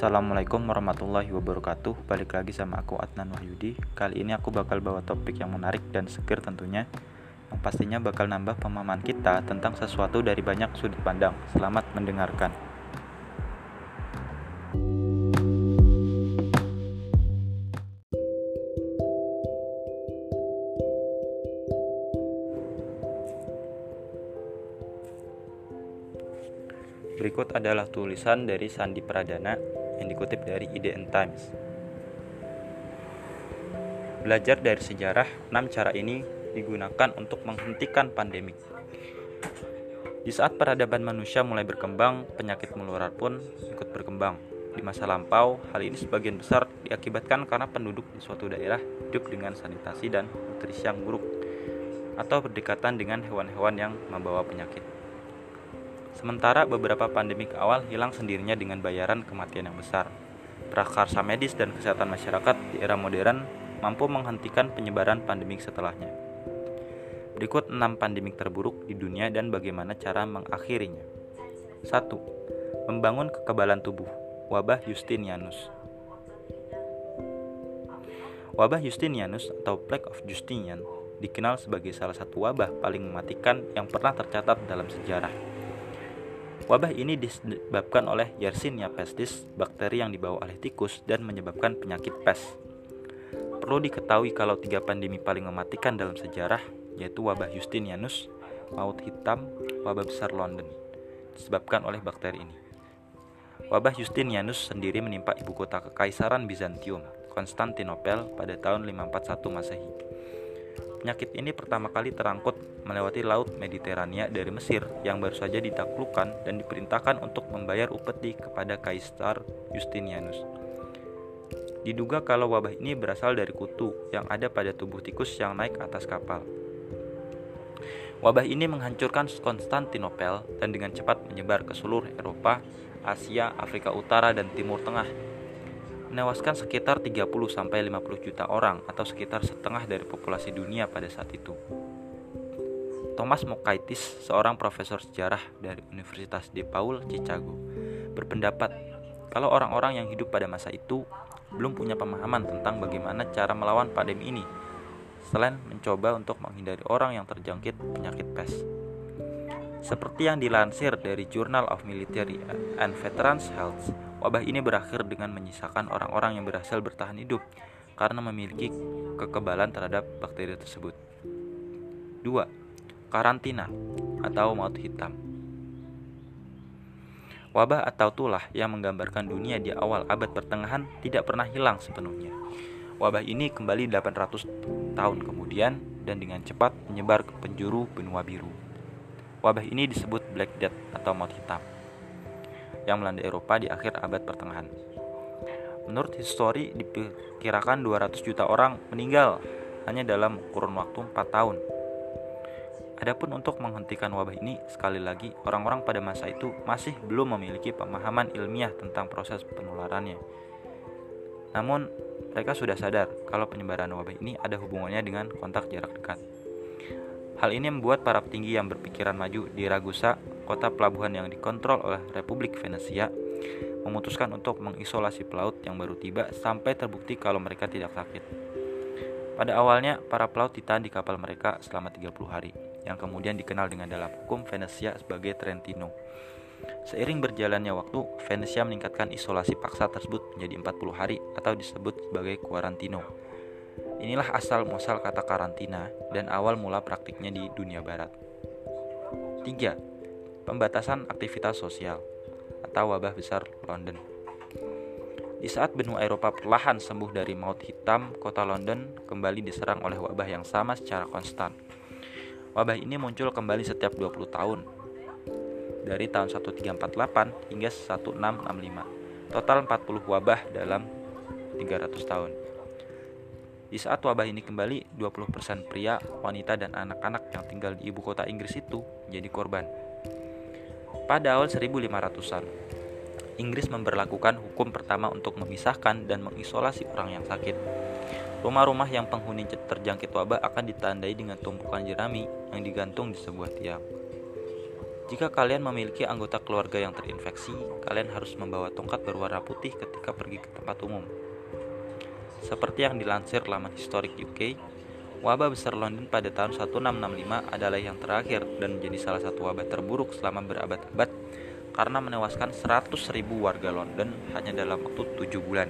Assalamualaikum warahmatullahi wabarakatuh. Balik lagi sama aku Adnan Wahyudi. Kali ini aku bakal bawa topik yang menarik dan seger tentunya Yang pastinya bakal nambah pemahaman kita tentang sesuatu dari banyak sudut pandang. Selamat mendengarkan. Berikut adalah tulisan dari Sandi Pradana yang dikutip dari IDN Times. Belajar dari sejarah, enam cara ini digunakan untuk menghentikan pandemi. Di saat peradaban manusia mulai berkembang, penyakit menular pun ikut berkembang. Di masa lampau, hal ini sebagian besar diakibatkan karena penduduk di suatu daerah hidup dengan sanitasi dan nutrisi yang buruk atau berdekatan dengan hewan-hewan yang membawa penyakit. Sementara beberapa pandemik awal hilang sendirinya dengan bayaran kematian yang besar. Prakarsa medis dan kesehatan masyarakat di era modern mampu menghentikan penyebaran pandemik setelahnya. Berikut 6 pandemik terburuk di dunia dan bagaimana cara mengakhirinya. 1. Membangun kekebalan tubuh. Wabah Justinianus. Wabah Justinianus atau Plague of Justinian dikenal sebagai salah satu wabah paling mematikan yang pernah tercatat dalam sejarah. Wabah ini disebabkan oleh Yersinia pestis, bakteri yang dibawa oleh tikus dan menyebabkan penyakit pes. Perlu diketahui kalau tiga pandemi paling mematikan dalam sejarah yaitu wabah Justinianus, maut hitam, wabah besar London disebabkan oleh bakteri ini. Wabah Justinianus sendiri menimpa ibu kota kekaisaran Bizantium, Konstantinopel pada tahun 541 Masehi. Penyakit ini pertama kali terangkut melewati Laut Mediterania dari Mesir yang baru saja ditaklukkan dan diperintahkan untuk membayar upeti kepada Kaisar Justinianus. Diduga kalau wabah ini berasal dari kutu yang ada pada tubuh tikus yang naik atas kapal. Wabah ini menghancurkan Konstantinopel dan dengan cepat menyebar ke seluruh Eropa, Asia, Afrika Utara, dan Timur Tengah menewaskan sekitar 30-50 juta orang atau sekitar setengah dari populasi dunia pada saat itu. Thomas Mokaitis, seorang profesor sejarah dari Universitas DePaul, Chicago, berpendapat kalau orang-orang yang hidup pada masa itu belum punya pemahaman tentang bagaimana cara melawan pandemi ini, selain mencoba untuk menghindari orang yang terjangkit penyakit pes. Seperti yang dilansir dari Journal of Military and Veterans Health, wabah ini berakhir dengan menyisakan orang-orang yang berhasil bertahan hidup karena memiliki kekebalan terhadap bakteri tersebut. 2. Karantina atau maut hitam. Wabah atau tulah yang menggambarkan dunia di awal abad pertengahan tidak pernah hilang sepenuhnya. Wabah ini kembali 800 tahun kemudian dan dengan cepat menyebar ke penjuru benua biru. Wabah ini disebut Black Death atau maut hitam yang melanda Eropa di akhir abad pertengahan. Menurut histori diperkirakan 200 juta orang meninggal hanya dalam kurun waktu 4 tahun. Adapun untuk menghentikan wabah ini, sekali lagi orang-orang pada masa itu masih belum memiliki pemahaman ilmiah tentang proses penularannya. Namun, mereka sudah sadar kalau penyebaran wabah ini ada hubungannya dengan kontak jarak dekat. Hal ini membuat para petinggi yang berpikiran maju di Ragusa, kota pelabuhan yang dikontrol oleh Republik Venesia, memutuskan untuk mengisolasi pelaut yang baru tiba sampai terbukti kalau mereka tidak sakit. Pada awalnya, para pelaut ditahan di kapal mereka selama 30 hari, yang kemudian dikenal dengan dalam hukum Venesia sebagai Trentino. Seiring berjalannya waktu, Venesia meningkatkan isolasi paksa tersebut menjadi 40 hari atau disebut sebagai Quarantino Inilah asal muasal kata karantina dan awal mula praktiknya di dunia barat. 3. Pembatasan aktivitas sosial atau wabah besar London. Di saat benua Eropa perlahan sembuh dari maut hitam, kota London kembali diserang oleh wabah yang sama secara konstan. Wabah ini muncul kembali setiap 20 tahun, dari tahun 1348 hingga 1665. Total 40 wabah dalam 300 tahun. Di saat wabah ini kembali, 20% pria, wanita, dan anak-anak yang tinggal di ibu kota Inggris itu menjadi korban. Pada awal 1500-an, Inggris memperlakukan hukum pertama untuk memisahkan dan mengisolasi orang yang sakit. Rumah-rumah yang penghuni terjangkit wabah akan ditandai dengan tumpukan jerami yang digantung di sebuah tiang. Jika kalian memiliki anggota keluarga yang terinfeksi, kalian harus membawa tongkat berwarna putih ketika pergi ke tempat umum. Seperti yang dilansir laman historik UK, wabah besar London pada tahun 1665 adalah yang terakhir dan menjadi salah satu wabah terburuk selama berabad-abad karena menewaskan 100.000 warga London hanya dalam waktu 7 bulan.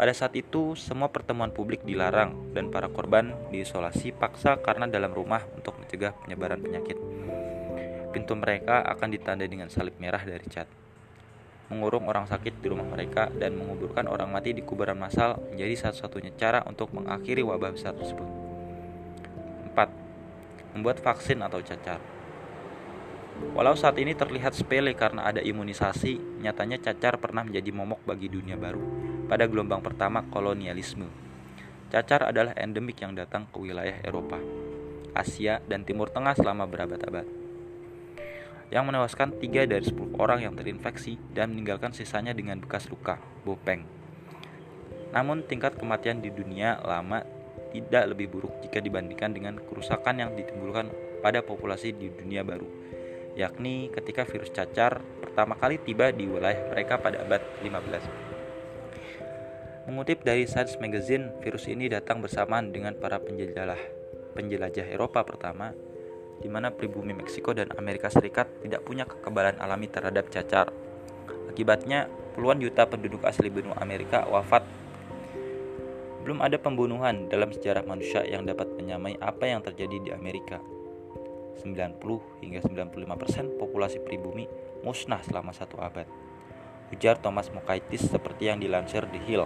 Pada saat itu, semua pertemuan publik dilarang dan para korban diisolasi paksa karena dalam rumah untuk mencegah penyebaran penyakit. Pintu mereka akan ditandai dengan salib merah dari cat. Mengurung orang sakit di rumah mereka dan menguburkan orang mati di kuburan massal menjadi satu-satunya cara untuk mengakhiri wabah besar tersebut. 4. Membuat vaksin atau cacar. Walau saat ini terlihat sepele karena ada imunisasi, nyatanya cacar pernah menjadi momok bagi dunia baru pada gelombang pertama kolonialisme. Cacar adalah endemik yang datang ke wilayah Eropa, Asia, dan Timur Tengah selama berabad-abad yang menewaskan 3 dari 10 orang yang terinfeksi dan meninggalkan sisanya dengan bekas luka, bopeng. Namun tingkat kematian di dunia lama tidak lebih buruk jika dibandingkan dengan kerusakan yang ditimbulkan pada populasi di dunia baru, yakni ketika virus cacar pertama kali tiba di wilayah mereka pada abad 15. Mengutip dari Science Magazine, virus ini datang bersamaan dengan para penjelajah penjelajah Eropa pertama di mana pribumi Meksiko dan Amerika Serikat tidak punya kekebalan alami terhadap cacar. Akibatnya, puluhan juta penduduk asli benua Amerika wafat. Belum ada pembunuhan dalam sejarah manusia yang dapat menyamai apa yang terjadi di Amerika. 90 hingga 95% populasi pribumi musnah selama satu abad. Ujar Thomas Mokaitis seperti yang dilansir di Hill.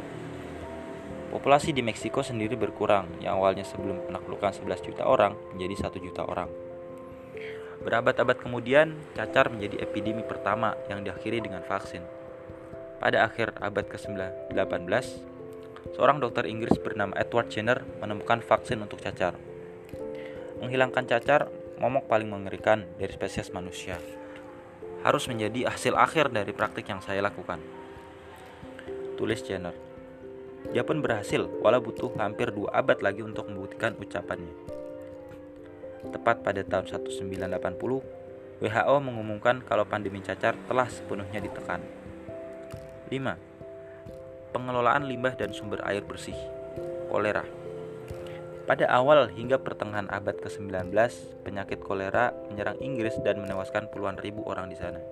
Populasi di Meksiko sendiri berkurang, yang awalnya sebelum penaklukan 11 juta orang menjadi 1 juta orang. Berabad-abad kemudian, cacar menjadi epidemi pertama yang diakhiri dengan vaksin. Pada akhir abad ke-18, seorang dokter Inggris bernama Edward Jenner menemukan vaksin untuk cacar. Menghilangkan cacar, momok paling mengerikan dari spesies manusia. Harus menjadi hasil akhir dari praktik yang saya lakukan. Tulis Jenner. Dia pun berhasil, walau butuh hampir dua abad lagi untuk membuktikan ucapannya. Tepat pada tahun 1980, WHO mengumumkan kalau pandemi cacar telah sepenuhnya ditekan. 5. Pengelolaan limbah dan sumber air bersih. Kolera. Pada awal hingga pertengahan abad ke-19, penyakit kolera menyerang Inggris dan menewaskan puluhan ribu orang di sana.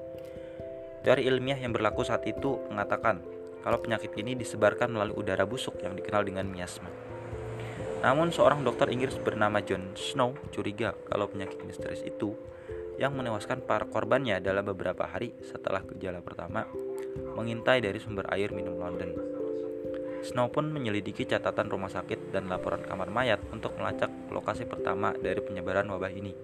Teori ilmiah yang berlaku saat itu mengatakan kalau penyakit ini disebarkan melalui udara busuk yang dikenal dengan miasma. Namun seorang dokter Inggris bernama John Snow curiga kalau penyakit misterius itu yang menewaskan para korbannya dalam beberapa hari setelah gejala pertama mengintai dari sumber air minum London. Snow pun menyelidiki catatan rumah sakit dan laporan kamar mayat untuk melacak lokasi pertama dari penyebaran wabah ini.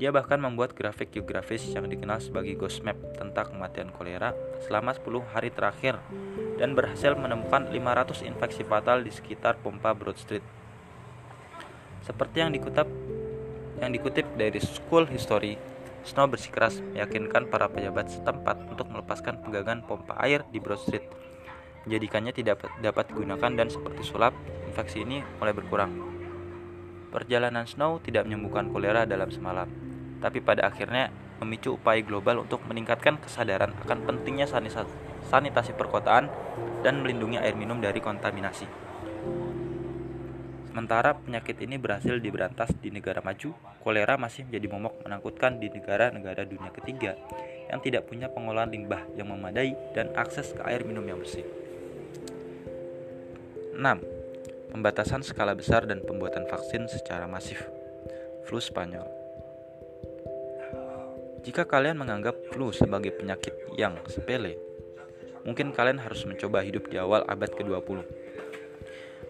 Dia bahkan membuat grafik geografis yang dikenal sebagai Ghost Map tentang kematian kolera selama 10 hari terakhir dan berhasil menemukan 500 infeksi fatal di sekitar pompa Broad Street. Seperti yang dikutip yang dikutip dari School History, Snow bersikeras meyakinkan para pejabat setempat untuk melepaskan pegangan pompa air di Broad Street, menjadikannya tidak dapat digunakan dan seperti sulap, infeksi ini mulai berkurang. Perjalanan Snow tidak menyembuhkan kolera dalam semalam, tapi pada akhirnya memicu upaya global untuk meningkatkan kesadaran akan pentingnya sanitasi perkotaan dan melindungi air minum dari kontaminasi. Sementara penyakit ini berhasil diberantas di negara maju, kolera masih menjadi momok menakutkan di negara-negara dunia ketiga yang tidak punya pengolahan limbah yang memadai dan akses ke air minum yang bersih. 6. Pembatasan skala besar dan pembuatan vaksin secara masif. Flu Spanyol jika kalian menganggap flu sebagai penyakit yang sepele, mungkin kalian harus mencoba hidup di awal abad ke-20.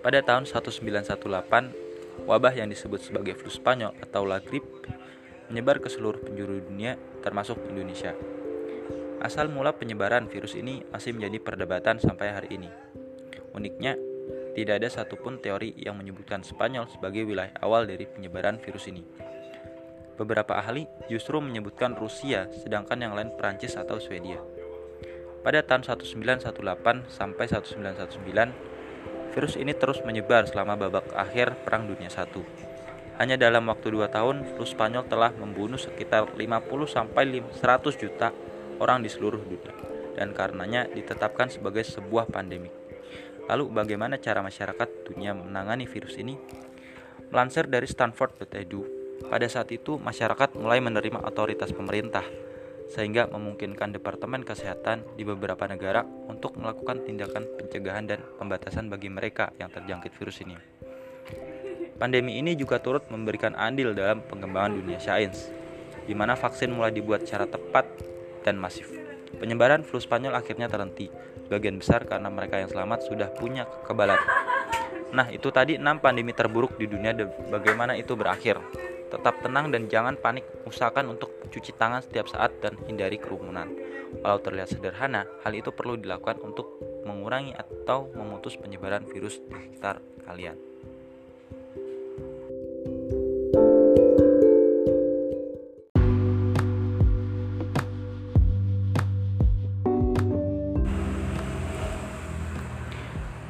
Pada tahun 1918, wabah yang disebut sebagai flu Spanyol atau La Grippe menyebar ke seluruh penjuru dunia termasuk Indonesia. Asal mula penyebaran virus ini masih menjadi perdebatan sampai hari ini. Uniknya, tidak ada satupun teori yang menyebutkan Spanyol sebagai wilayah awal dari penyebaran virus ini. Beberapa ahli justru menyebutkan Rusia, sedangkan yang lain Prancis atau Swedia. Pada tahun 1918 sampai 1919, virus ini terus menyebar selama babak akhir Perang Dunia I. Hanya dalam waktu 2 tahun, flu Spanyol telah membunuh sekitar 50 sampai 100 juta orang di seluruh dunia dan karenanya ditetapkan sebagai sebuah pandemi. Lalu bagaimana cara masyarakat dunia menangani virus ini? Melansir dari stanford.edu, pada saat itu masyarakat mulai menerima otoritas pemerintah sehingga memungkinkan Departemen Kesehatan di beberapa negara untuk melakukan tindakan pencegahan dan pembatasan bagi mereka yang terjangkit virus ini. Pandemi ini juga turut memberikan andil dalam pengembangan dunia sains, di mana vaksin mulai dibuat secara tepat dan masif. Penyebaran flu Spanyol akhirnya terhenti, sebagian besar karena mereka yang selamat sudah punya kekebalan. Nah, itu tadi 6 pandemi terburuk di dunia dan bagaimana itu berakhir. Tetap tenang dan jangan panik, usahakan untuk cuci tangan setiap saat dan hindari kerumunan. Walau terlihat sederhana, hal itu perlu dilakukan untuk mengurangi atau memutus penyebaran virus di sekitar kalian.